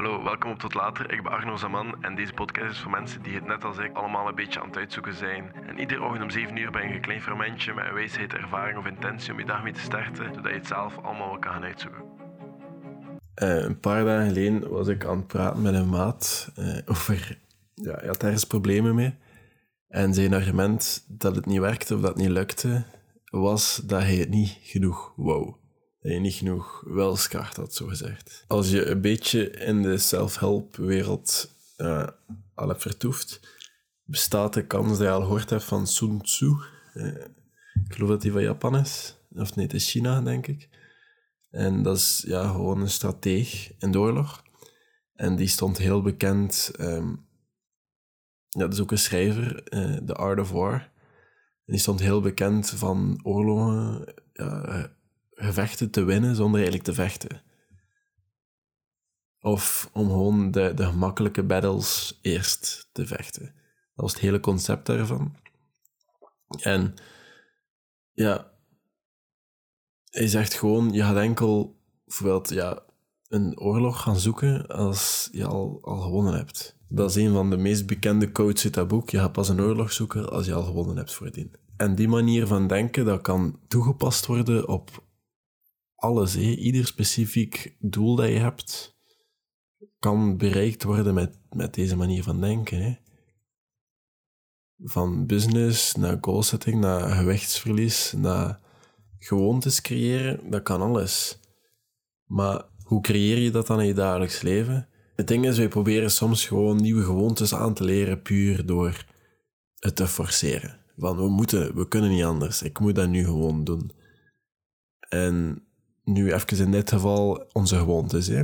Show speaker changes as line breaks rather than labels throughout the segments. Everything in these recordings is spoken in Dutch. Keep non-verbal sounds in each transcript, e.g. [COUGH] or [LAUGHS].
Hallo, welkom op Tot Later. Ik ben Arno Zaman en deze podcast is voor mensen die het net als ik allemaal een beetje aan het uitzoeken zijn. En iedere ochtend om 7 uur ben je een klein fermentje met een wijsheid, ervaring of intentie om je dag mee te starten, zodat je het zelf allemaal wel kan gaan uitzoeken.
Uh, een paar dagen geleden was ik aan het praten met een maat uh, over... Ja, hij had ergens problemen mee. En zijn argument dat het niet werkte of dat het niet lukte, was dat hij het niet genoeg wou dat je niet genoeg wilskracht had, zo gezegd. Als je een beetje in de self-help-wereld uh, al hebt vertoefd, bestaat de kans dat je al gehoord hebt van Sun Tzu. Uh, ik geloof dat hij van Japan is. Of nee, het is China, denk ik. En dat is ja, gewoon een strateeg in de oorlog. En die stond heel bekend... Um, ja, dat is ook een schrijver, uh, The Art of War. En die stond heel bekend van oorlogen... gevechten te winnen zonder eigenlijk te vechten. Of om gewoon de, de gemakkelijke battles eerst te vechten. Dat was het hele concept daarvan. En ja, hij zegt gewoon, je gaat enkel bijvoorbeeld ja, een oorlog gaan zoeken als je al, al gewonnen hebt. Dat is een van de meest bekende quotes uit dat boek. Je gaat pas een oorlog zoeken als je al gewonnen hebt voordien. En die manier van denken, dat kan toegepast worden op alles, ieder specifiek doel dat je hebt, kan bereikt worden met, met deze manier van denken. Van business naar goalsetting, naar gewichtsverlies, naar gewoontes creëren, dat kan alles. Maar hoe creëer je dat dan in je dagelijks leven? Het ding is, wij proberen soms gewoon nieuwe gewoontes aan te leren puur door het te forceren. Van we moeten, we kunnen niet anders. Ik moet dat nu gewoon doen. En nu even in dit geval onze gewoontes. Hè.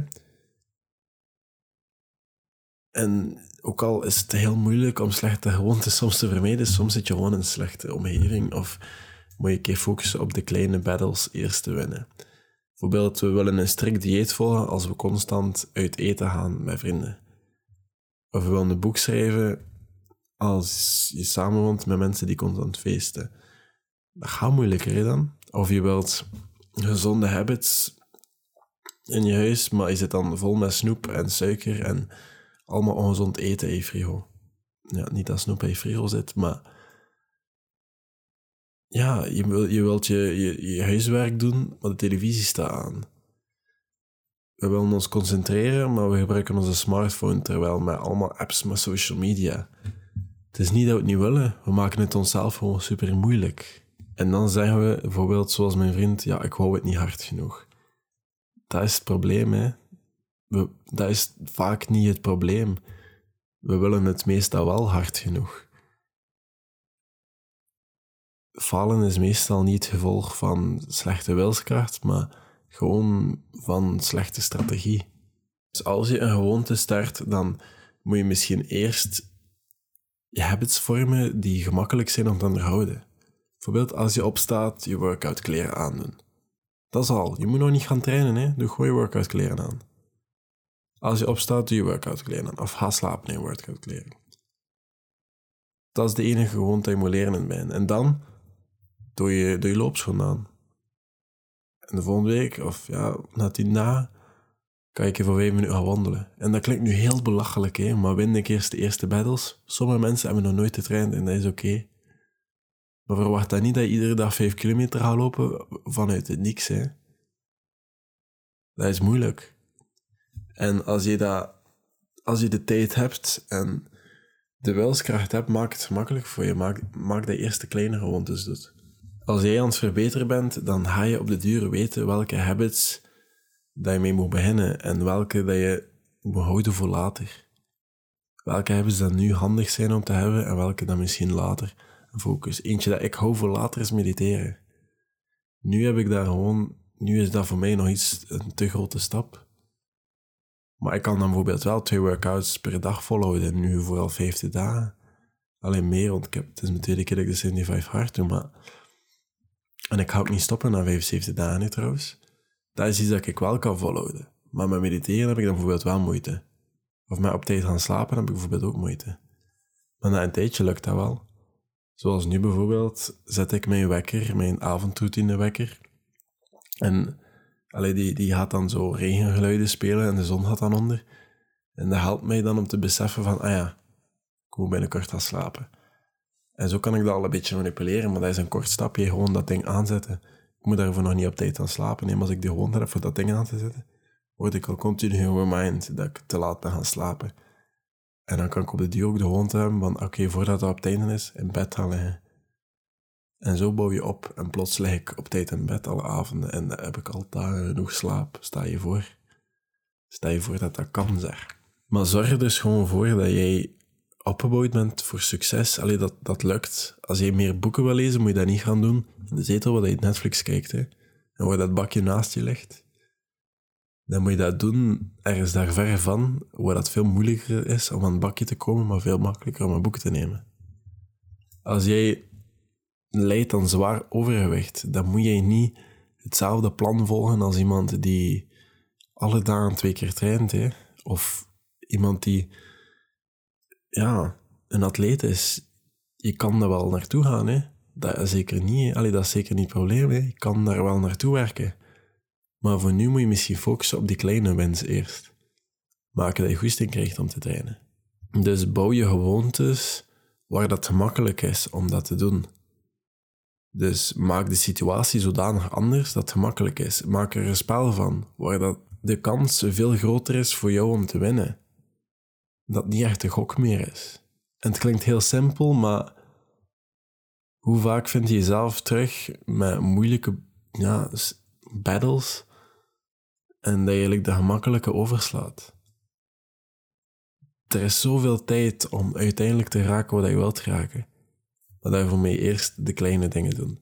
En ook al is het heel moeilijk om slechte gewoontes soms te vermijden, soms zit je gewoon in een slechte omgeving of moet je een keer focussen op de kleine battles eerst te winnen. Bijvoorbeeld, we willen een strikt dieet volgen als we constant uit eten gaan met vrienden. Of we willen een boek schrijven als je samenwoont met mensen die constant feesten. Dat gaat moeilijker dan. Of je wilt gezonde habits in je huis, maar je zit dan vol met snoep en suiker en allemaal ongezond eten in je frigo. Ja, niet dat snoep in je frigo zit, maar ja, je, wil, je wilt je, je, je huiswerk doen, maar de televisie staat aan. We willen ons concentreren, maar we gebruiken onze smartphone terwijl met allemaal apps met social media. Het is niet dat we het niet willen, we maken het onszelf gewoon super moeilijk. En dan zeggen we bijvoorbeeld, zoals mijn vriend, ja, ik hou het niet hard genoeg. Dat is het probleem, hè. Dat is vaak niet het probleem. We willen het meestal wel hard genoeg. Falen is meestal niet het gevolg van slechte wilskracht, maar gewoon van slechte strategie. Dus als je een gewoonte start, dan moet je misschien eerst je habits vormen die gemakkelijk zijn om te onderhouden. Bijvoorbeeld als je opstaat, je workout kleren aandoen. Dat is al. Je moet nog niet gaan trainen, hè. Doe gewoon je workout kleren aan. Als je opstaat, doe je workout kleren aan. Of ga slapen in workout kleren. Dat is de enige gewoonte die je moet leren in mijn. En dan doe je, doe je loopschoenen aan. En de volgende week, of ja, na tien dagen, kan je voor vijf minuten gaan wandelen. En dat klinkt nu heel belachelijk, hè, maar win ik eerst de eerste battles. Sommige mensen hebben nog nooit getraind en dat is oké. Maar verwacht dan niet dat je iedere dag vijf kilometer gaat lopen vanuit het niks. Hè. Dat is moeilijk. En als je, dat, als je de tijd hebt en de wilskracht hebt, maak het gemakkelijk voor je. Maak, maak de eerste kleine gewoontes doet. Als jij aan het verbeteren bent, dan ga je op de duur weten welke habits dat je mee moet beginnen en welke dat je moet houden voor later. Welke habits dan nu handig zijn om te hebben en welke dan misschien later focus. Eentje dat ik hou voor later is mediteren. Nu heb ik daar gewoon, nu is dat voor mij nog iets, een te grote stap. Maar ik kan dan bijvoorbeeld wel twee workouts per dag volhouden, nu vooral 50 dagen. Alleen meer, want ik het is mijn tweede keer dat ik de 75 hard doe, maar... En ik ga ook niet stoppen na 75 dagen, trouwens. Dat is iets dat ik wel kan volhouden. Maar met mediteren heb ik dan bijvoorbeeld wel moeite. Of met op tijd gaan slapen heb ik bijvoorbeeld ook moeite. Maar na een tijdje lukt dat wel. Zoals nu bijvoorbeeld zet ik mijn wekker, mijn avondroutine wekker. En allee, die, die gaat dan zo regengeluiden spelen en de zon gaat dan onder. En dat helpt mij dan om te beseffen van, ah ja, ik moet binnenkort gaan slapen. En zo kan ik dat al een beetje manipuleren, maar dat is een kort stapje, gewoon dat ding aanzetten. Ik moet daarvoor nog niet op tijd aan slapen. Nee, maar als ik de gewoonte heb voor dat ding aan te zetten, word ik al continu remind dat ik te laat ben gaan slapen. En dan kan ik op de duur ook de gewoonte hebben van, oké, voordat het op het einde is, in bed gaan liggen. En zo bouw je op. En plots lig ik op tijd in bed alle avonden en heb ik al dagen genoeg slaap. Sta je voor. Sta je voor dat dat kan, zeg. Maar zorg er dus gewoon voor dat jij opgebouwd bent voor succes. Allee, dat, dat lukt. Als je meer boeken wil lezen, moet je dat niet gaan doen in de zetel waar je Netflix kijkt. Hè. En waar dat bakje naast je ligt. Dan moet je dat doen ergens daar ver van, waar dat veel moeilijker is om aan het bakje te komen, maar veel makkelijker om een boek te nemen. Als jij leidt aan zwaar overgewicht, dan moet je niet hetzelfde plan volgen als iemand die alle dagen twee keer traint. Hè? Of iemand die ja, een atleet is. Je kan daar wel naartoe gaan. Hè? Dat is zeker niet. Allee, dat is zeker niet het probleem. Hè? Je kan daar wel naartoe werken. Maar voor nu moet je misschien focussen op die kleine wens eerst. Maken dat je goesting krijgt om te trainen. Dus bouw je gewoontes waar dat gemakkelijk is om dat te doen. Dus maak de situatie zodanig anders dat het gemakkelijk is. Maak er een spel van, waar dat de kans veel groter is voor jou om te winnen. Dat niet echt een gok meer is. En het klinkt heel simpel, maar hoe vaak vind je jezelf terug met moeilijke ja, battles en dat je eigenlijk de gemakkelijke overslaat? Er is zoveel tijd om uiteindelijk te raken wat je wilt raken. Maar daarvoor moet je eerst de kleine dingen doen.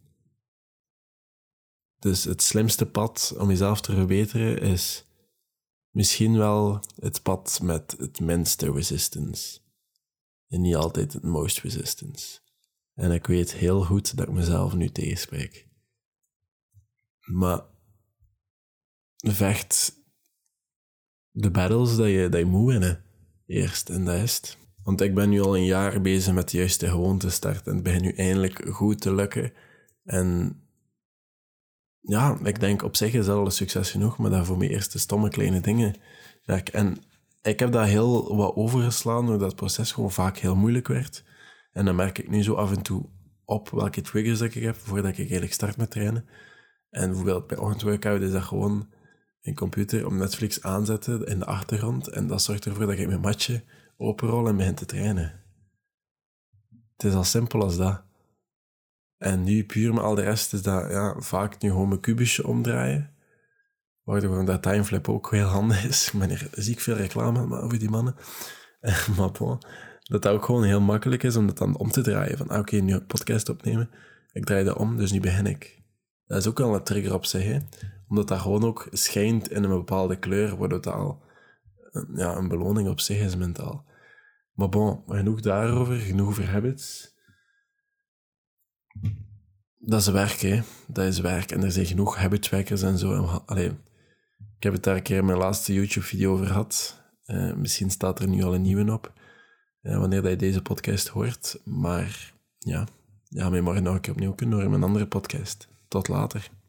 Dus het slimste pad om jezelf te verbeteren is misschien wel het pad met het minste resistance. En niet altijd het most resistance. En ik weet heel goed dat ik mezelf nu tegenspreek. Maar vecht de battles dat je, dat je moet winnen. Eerst en dat het. Want ik ben nu al een jaar bezig met de juiste gewoonte start en het begint nu eindelijk goed te lukken. En ja, ik denk op zich is dat al succes genoeg, maar daarvoor mijn eerste stomme kleine dingen werk. En ik heb daar heel wat overgeslaan, doordat het proces gewoon vaak heel moeilijk werd. En dan merk ik nu zo af en toe op welke triggers dat ik heb voordat ik eigenlijk start met trainen. En bijvoorbeeld bij ochtendworkout is dat gewoon een computer om Netflix aanzetten in de achtergrond. En dat zorgt ervoor dat ik mijn matje openrol en begin te trainen. Het is al simpel als dat. En nu puur met al de rest is dat ja, vaak nu gewoon mijn kubusje omdraaien. Waardoor dat timeflip ook heel handig is. Ik ben hier ziek veel reclame over die mannen. [LAUGHS] maar bon, dat dat ook gewoon heel makkelijk is om dat dan om te draaien. Van ah, oké, nu een podcast opnemen. Ik draai dat om, dus nu begin ik. Dat is ook wel een trigger op zich. Hè? Omdat dat gewoon ook schijnt in een bepaalde kleur, waardoor dat al ja, een beloning op zich is mentaal. Maar bon, genoeg daarover, genoeg over habits. Dat is werk, hè. Dat is werk. En er zijn genoeg habitwekkers en zo. Allee, ik heb het daar een keer in mijn laatste YouTube-video over gehad. Uh, misschien staat er nu al een nieuwe op, uh, wanneer je deze podcast hoort. Maar ja, ja mij morgen nog een keer opnieuw kunnen horen in mijn andere podcast. Tot later.